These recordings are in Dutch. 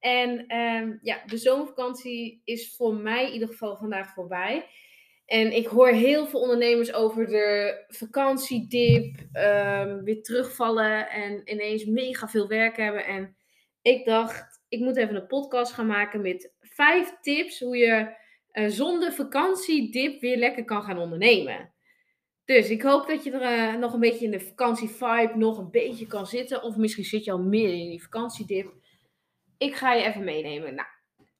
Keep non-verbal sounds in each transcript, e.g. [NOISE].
En ehm, ja, de zomervakantie is voor mij in ieder geval vandaag voorbij. En ik hoor heel veel ondernemers over de vakantiedip, um, weer terugvallen en ineens mega veel werk hebben. En ik dacht, ik moet even een podcast gaan maken met vijf tips hoe je uh, zonder vakantiedip weer lekker kan gaan ondernemen. Dus ik hoop dat je er uh, nog een beetje in de vakantievibe nog een beetje kan zitten. Of misschien zit je al midden in die vakantiedip ik ga je even meenemen. Nou,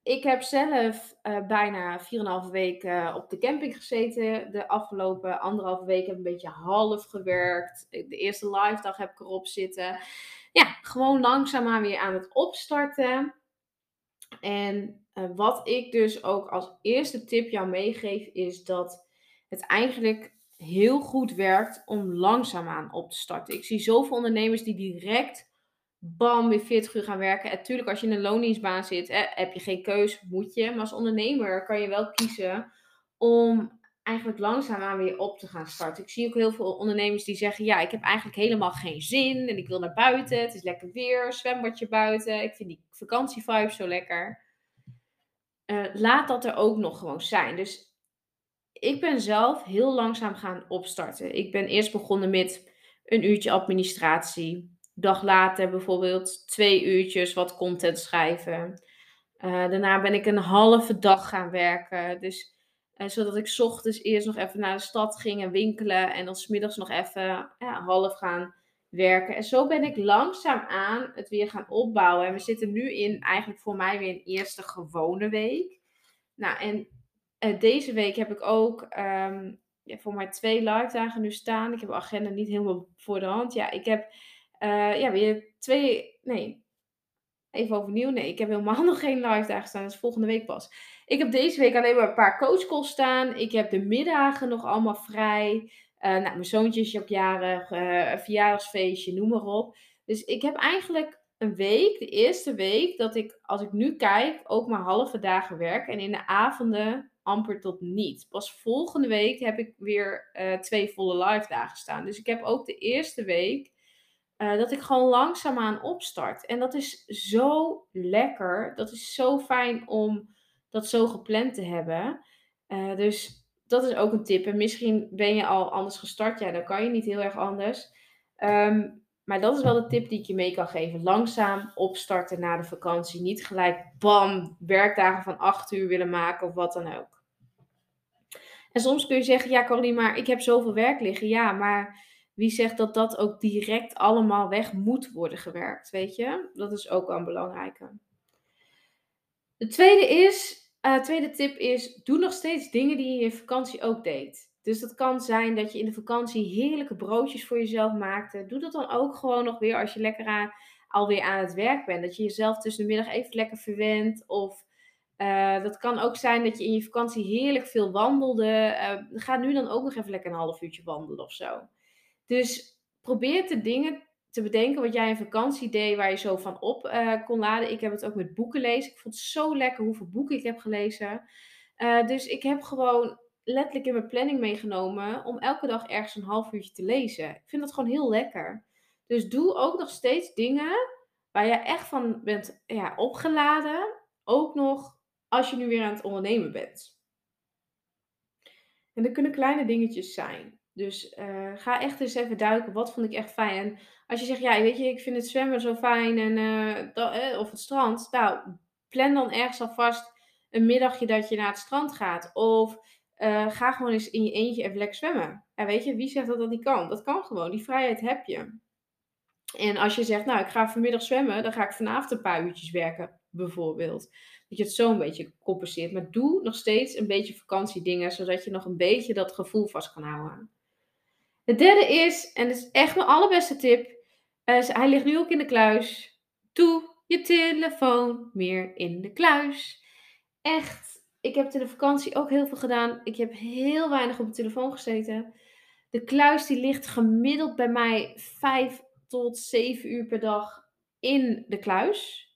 ik heb zelf uh, bijna 4,5 weken op de camping gezeten. De afgelopen anderhalve week heb ik een beetje half gewerkt. De eerste live dag heb ik erop zitten. Ja, gewoon langzaamaan weer aan het opstarten. En uh, wat ik dus ook als eerste tip jou meegeef, is dat het eigenlijk heel goed werkt om langzaamaan op te starten. Ik zie zoveel ondernemers die direct bam, weer 40 uur gaan werken. En natuurlijk, als je in een loondienstbaan zit, heb je geen keus, moet je. Maar als ondernemer kan je wel kiezen om eigenlijk langzaamaan weer op te gaan starten. Ik zie ook heel veel ondernemers die zeggen, ja, ik heb eigenlijk helemaal geen zin en ik wil naar buiten. Het is lekker weer, zwembadje buiten. Ik vind die vakantievibe zo lekker. Uh, laat dat er ook nog gewoon zijn. Dus ik ben zelf heel langzaam gaan opstarten. Ik ben eerst begonnen met een uurtje administratie dag later bijvoorbeeld twee uurtjes wat content schrijven. Uh, daarna ben ik een halve dag gaan werken. Dus uh, zodat ik ochtends eerst nog even naar de stad ging en winkelen. En dan smiddags nog even ja, half gaan werken. En zo ben ik langzaam aan het weer gaan opbouwen. En we zitten nu in eigenlijk voor mij weer een eerste gewone week. Nou, en uh, deze week heb ik ook um, ja, voor mij twee live dagen nu staan. Ik heb agenda niet helemaal voor de hand. Ja, ik heb uh, ja, weer twee. Nee, even overnieuw. Nee, ik heb helemaal [LAUGHS] nog geen live dagen staan. Dat is volgende week pas. Ik heb deze week alleen maar een paar coachcalls staan. Ik heb de middagen nog allemaal vrij. Uh, nou, mijn zoontje is ook jarig. Uh, verjaardagsfeestje, noem maar op. Dus ik heb eigenlijk een week, de eerste week, dat ik, als ik nu kijk, ook maar halve dagen werk. En in de avonden amper tot niet. Pas volgende week heb ik weer twee volle live dagen staan. Dus ik heb ook de eerste week uh, dat ik gewoon langzaamaan opstart. En dat is zo lekker. Dat is zo fijn om dat zo gepland te hebben. Uh, dus dat is ook een tip. En misschien ben je al anders gestart. Ja, dan kan je niet heel erg anders. Um, maar dat is wel de tip die ik je mee kan geven. Langzaam opstarten na de vakantie. Niet gelijk bam, werkdagen van 8 uur willen maken of wat dan ook. En soms kun je zeggen, ja Caroline, maar ik heb zoveel werk liggen. Ja, maar wie zegt dat dat ook direct allemaal weg moet worden gewerkt, weet je? Dat is ook wel een belangrijke. De tweede, is, uh, tweede tip is, doe nog steeds dingen die je in je vakantie ook deed. Dus dat kan zijn dat je in de vakantie heerlijke broodjes voor jezelf maakte. Doe dat dan ook gewoon nog weer als je lekker aan, alweer aan het werk bent. Dat je jezelf tussen de middag even lekker verwendt. Of uh, dat kan ook zijn dat je in je vakantie heerlijk veel wandelde. Uh, ga nu dan ook nog even lekker een half uurtje wandelen of zo. Dus probeer de dingen te bedenken wat jij in vakantie deed, waar je zo van op uh, kon laden. Ik heb het ook met boeken lezen. Ik vond het zo lekker hoeveel boeken ik heb gelezen. Uh, dus ik heb gewoon letterlijk in mijn planning meegenomen om elke dag ergens een half uurtje te lezen. Ik vind dat gewoon heel lekker. Dus doe ook nog steeds dingen waar je echt van bent ja, opgeladen. Ook nog als je nu weer aan het ondernemen bent. En dat kunnen kleine dingetjes zijn. Dus uh, ga echt eens even duiken. Wat vond ik echt fijn? En als je zegt, ja, weet je, ik vind het zwemmen zo fijn. En, eh, of het strand. Nou, plan dan ergens alvast een middagje dat je naar het strand gaat. Of ga gewoon eens in je eentje even lekker zwemmen. En weet je, wie zegt dat dat niet kan? Dat kan gewoon. Die vrijheid heb je. En als je zegt, nou, ik ga vanmiddag zwemmen. Dan ga ik vanavond een paar uurtjes werken, bijvoorbeeld. Dat je het zo een beetje compenseert. Maar doe nog steeds een beetje vakantiedingen. Zodat je nog een beetje dat gevoel vast kan houden. De derde is, en dat is echt mijn allerbeste tip, uh, hij ligt nu ook in de kluis. Doe je telefoon meer in de kluis. Echt, ik heb in de vakantie ook heel veel gedaan. Ik heb heel weinig op de telefoon gezeten. De kluis die ligt gemiddeld bij mij 5 tot 7 uur per dag in de kluis.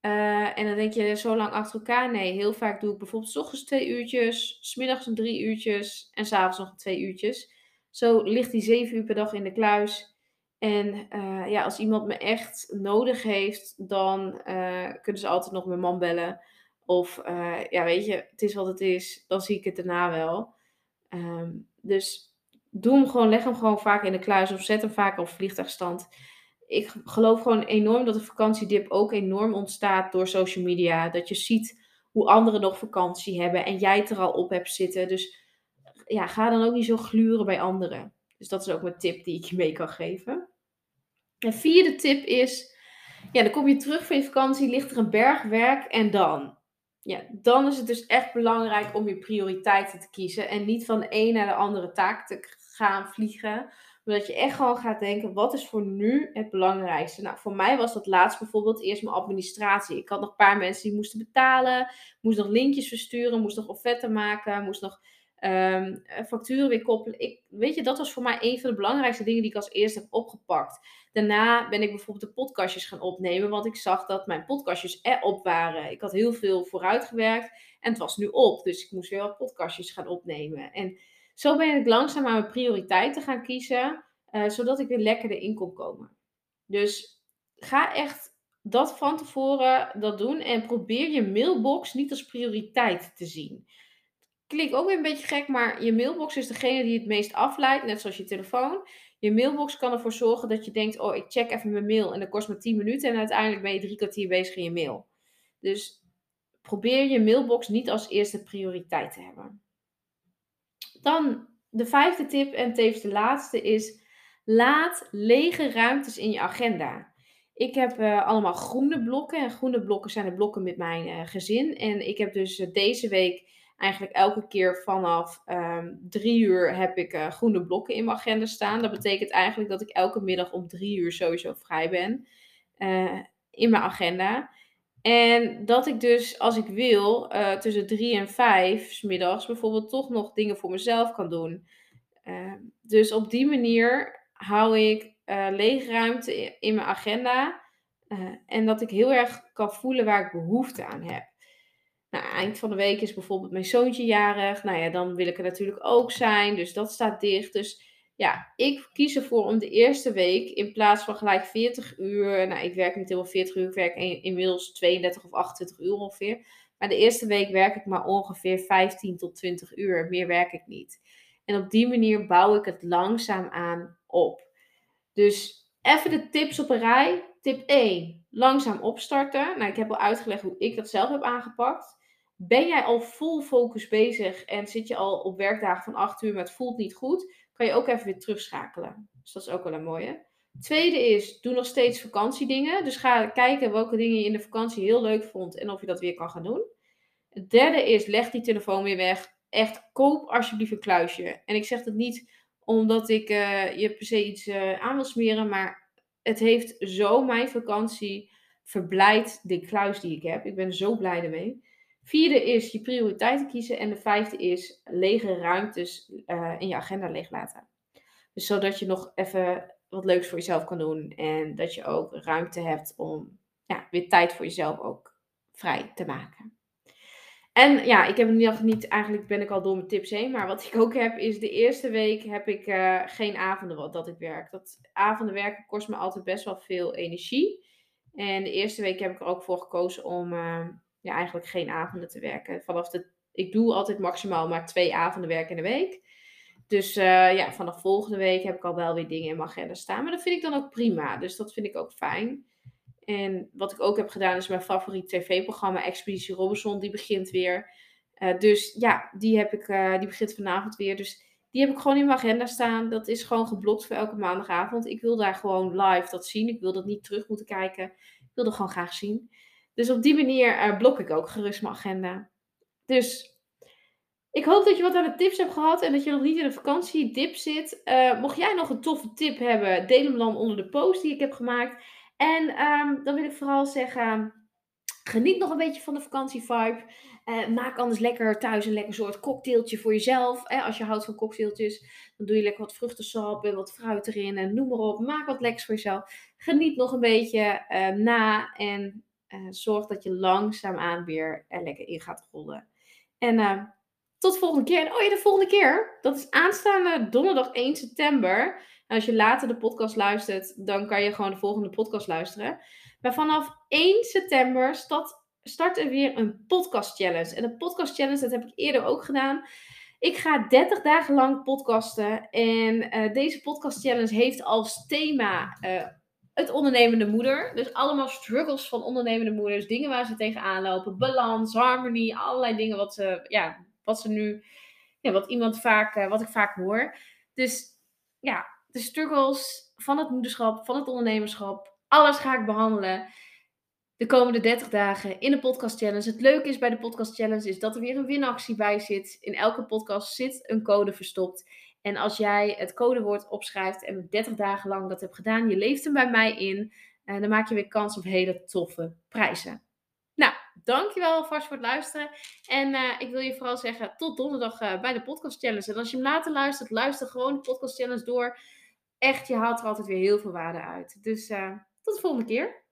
Uh, en dan denk je zo lang achter elkaar. Nee, heel vaak doe ik bijvoorbeeld s ochtends twee uurtjes, smiddags een drie uurtjes en s'avonds nog twee uurtjes. Zo ligt die zeven uur per dag in de kluis. En uh, ja, als iemand me echt nodig heeft, dan uh, kunnen ze altijd nog mijn man bellen. Of ja, weet je, het is wat het is. Dan zie ik het daarna wel. Um, dus doe hem gewoon, leg hem gewoon vaak in de kluis of zet hem vaak op vliegtuigstand ik geloof gewoon enorm dat de vakantiedip ook enorm ontstaat door social media. Dat je ziet hoe anderen nog vakantie hebben en jij het er al op hebt zitten. Dus ja, ga dan ook niet zo gluren bij anderen. Dus dat is ook mijn tip die ik je mee kan geven. En vierde tip is, ja, dan kom je terug van je vakantie, ligt er een berg werk en dan? Ja, dan is het dus echt belangrijk om je prioriteiten te kiezen en niet van de een naar de andere taak te gaan vliegen. Maar dat je echt gewoon gaat denken, wat is voor nu het belangrijkste? Nou, voor mij was dat laatst bijvoorbeeld eerst mijn administratie. Ik had nog een paar mensen die moesten betalen, moest nog linkjes versturen, moest nog offerten maken, moest nog um, facturen weer koppelen. Ik, weet je, dat was voor mij een van de belangrijkste dingen die ik als eerste heb opgepakt. Daarna ben ik bijvoorbeeld de podcastjes gaan opnemen, want ik zag dat mijn podcastjes erop waren. Ik had heel veel vooruitgewerkt en het was nu op, dus ik moest weer wat podcastjes gaan opnemen. En zo ben ik langzaam aan mijn prioriteiten gaan kiezen, uh, zodat ik weer lekker erin kon komen. Dus ga echt dat van tevoren dat doen en probeer je mailbox niet als prioriteit te zien. Klinkt ook weer een beetje gek, maar je mailbox is degene die het meest afleidt, net zoals je telefoon. Je mailbox kan ervoor zorgen dat je denkt: Oh, ik check even mijn mail en dat kost me 10 minuten. En uiteindelijk ben je drie kwartier bezig in je mail. Dus probeer je mailbox niet als eerste prioriteit te hebben. Dan de vijfde tip en tevens de laatste is: laat lege ruimtes in je agenda. Ik heb uh, allemaal groene blokken. En groene blokken zijn de blokken met mijn uh, gezin. En ik heb dus uh, deze week eigenlijk elke keer vanaf um, drie uur heb ik groene blokken in mijn agenda staan. Dat betekent eigenlijk dat ik elke middag om drie uur sowieso vrij ben in mijn agenda. En dat ik dus, als ik wil, uh, tussen drie en vijf s middags bijvoorbeeld toch nog dingen voor mezelf kan doen. Uh, dus op die manier hou ik lege ruimte in mijn agenda. en dat ik heel erg kan voelen waar ik behoefte aan heb. Nou, eind van de week is bijvoorbeeld mijn zoontje jarig. Nou ja, dan wil ik er natuurlijk ook zijn. Dus dat staat dicht. Dus ja, ik kies ervoor om de eerste week in plaats van gelijk 40 uur. Nou, ik werk niet helemaal 40 uur, ik werk inmiddels 32 of 28 uur ongeveer. Maar de eerste week werk ik maar ongeveer 15 tot 20 uur. Meer werk ik niet. En op die manier bouw ik het langzaam aan op. Dus even de tips op een rij. Tip 1. Langzaam opstarten. Nou, ik heb al uitgelegd hoe ik dat zelf heb aangepakt. Ben jij al vol focus bezig en zit je al op werkdagen van 8 uur, maar het voelt niet goed? kan je ook even weer terugschakelen. Dus dat is ook wel een mooie. Tweede is, doe nog steeds vakantiedingen. Dus ga kijken welke dingen je in de vakantie heel leuk vond en of je dat weer kan gaan doen. Het derde is, leg die telefoon weer weg. Echt, koop alsjeblieft een kluisje. En ik zeg dat niet omdat ik uh, je per se iets uh, aan wil smeren, maar het heeft zo mijn vakantie verblijd, de kluis die ik heb. Ik ben zo blij ermee. Vierde is je prioriteiten kiezen. En de vijfde is lege ruimtes uh, in je agenda leeg laten. Dus zodat je nog even wat leuks voor jezelf kan doen. En dat je ook ruimte hebt om ja, weer tijd voor jezelf ook vrij te maken. En ja, ik heb nog niet, eigenlijk ben ik al door mijn tips heen. Maar wat ik ook heb, is de eerste week heb ik uh, geen avonden wat dat ik werk. Dat avonden werken kost me altijd best wel veel energie. En de eerste week heb ik er ook voor gekozen om uh, ja, eigenlijk geen avonden te werken. Vanaf de, ik doe altijd maximaal maar twee avonden werken in de week. Dus uh, ja, vanaf volgende week heb ik al wel weer dingen in mijn agenda staan. Maar dat vind ik dan ook prima. Dus dat vind ik ook fijn. En wat ik ook heb gedaan is mijn favoriet tv-programma Expeditie Robinson. Die begint weer. Uh, dus ja, die, heb ik, uh, die begint vanavond weer. Dus die heb ik gewoon in mijn agenda staan. Dat is gewoon geblokt voor elke maandagavond. Ik wil daar gewoon live dat zien. Ik wil dat niet terug moeten kijken. Ik wil dat gewoon graag zien. Dus op die manier uh, blok ik ook gerust mijn agenda. Dus ik hoop dat je wat aan de tips hebt gehad en dat je nog niet in een vakantiedip zit. Mocht jij nog een toffe tip hebben, deel hem dan onder de post die ik heb gemaakt. En um, dan wil ik vooral zeggen, geniet nog een beetje van de vakantievibe. Uh, maak anders lekker thuis een lekker soort cocktailtje voor jezelf. Als je houdt van cocktailtjes, dan doe je lekker wat vruchtensap en wat fruit erin en noem maar op. Maak wat lekkers voor jezelf. Geniet nog een beetje uh, na en uh, zorg dat je langzaamaan weer er lekker in gaat rollen. En tot de volgende keer. En oh ja, de volgende keer, dat is aanstaande donderdag 1 september. Als je later de podcast luistert, dan kan je gewoon de volgende podcast luisteren. Maar vanaf 1 september start, er weer een podcast challenge. En de podcast challenge, dat heb ik eerder ook gedaan. Ik ga 30 dagen lang podcasten. En uh, deze podcast challenge heeft als thema uh, het ondernemende moeder. Dus allemaal struggles van ondernemende moeders. Dingen waar ze tegenaan lopen. Balans, harmonie, allerlei dingen wat ze, ja, wat ze nu, ja, wat iemand vaak, uh, wat ik vaak hoor. Dus ja, de struggles van het moederschap, van het ondernemerschap. Alles ga ik behandelen de komende 30 dagen in de podcast challenge. Het leuke is bij de podcast challenge is dat er weer een winactie bij zit. In elke podcast zit een code verstopt. En als jij het codewoord opschrijft en 30 dagen lang dat hebt gedaan, je leeft hem bij mij in, en dan maak je weer kans op hele toffe prijzen. Nou, dankjewel alvast voor het luisteren. En uh, ik wil je vooral zeggen, tot donderdag uh, bij de podcast challenge. En als je hem later luistert, luister gewoon de podcast challenge door. Echt, je haalt er altijd weer heel veel waarde uit. Dus uh, tot de volgende keer.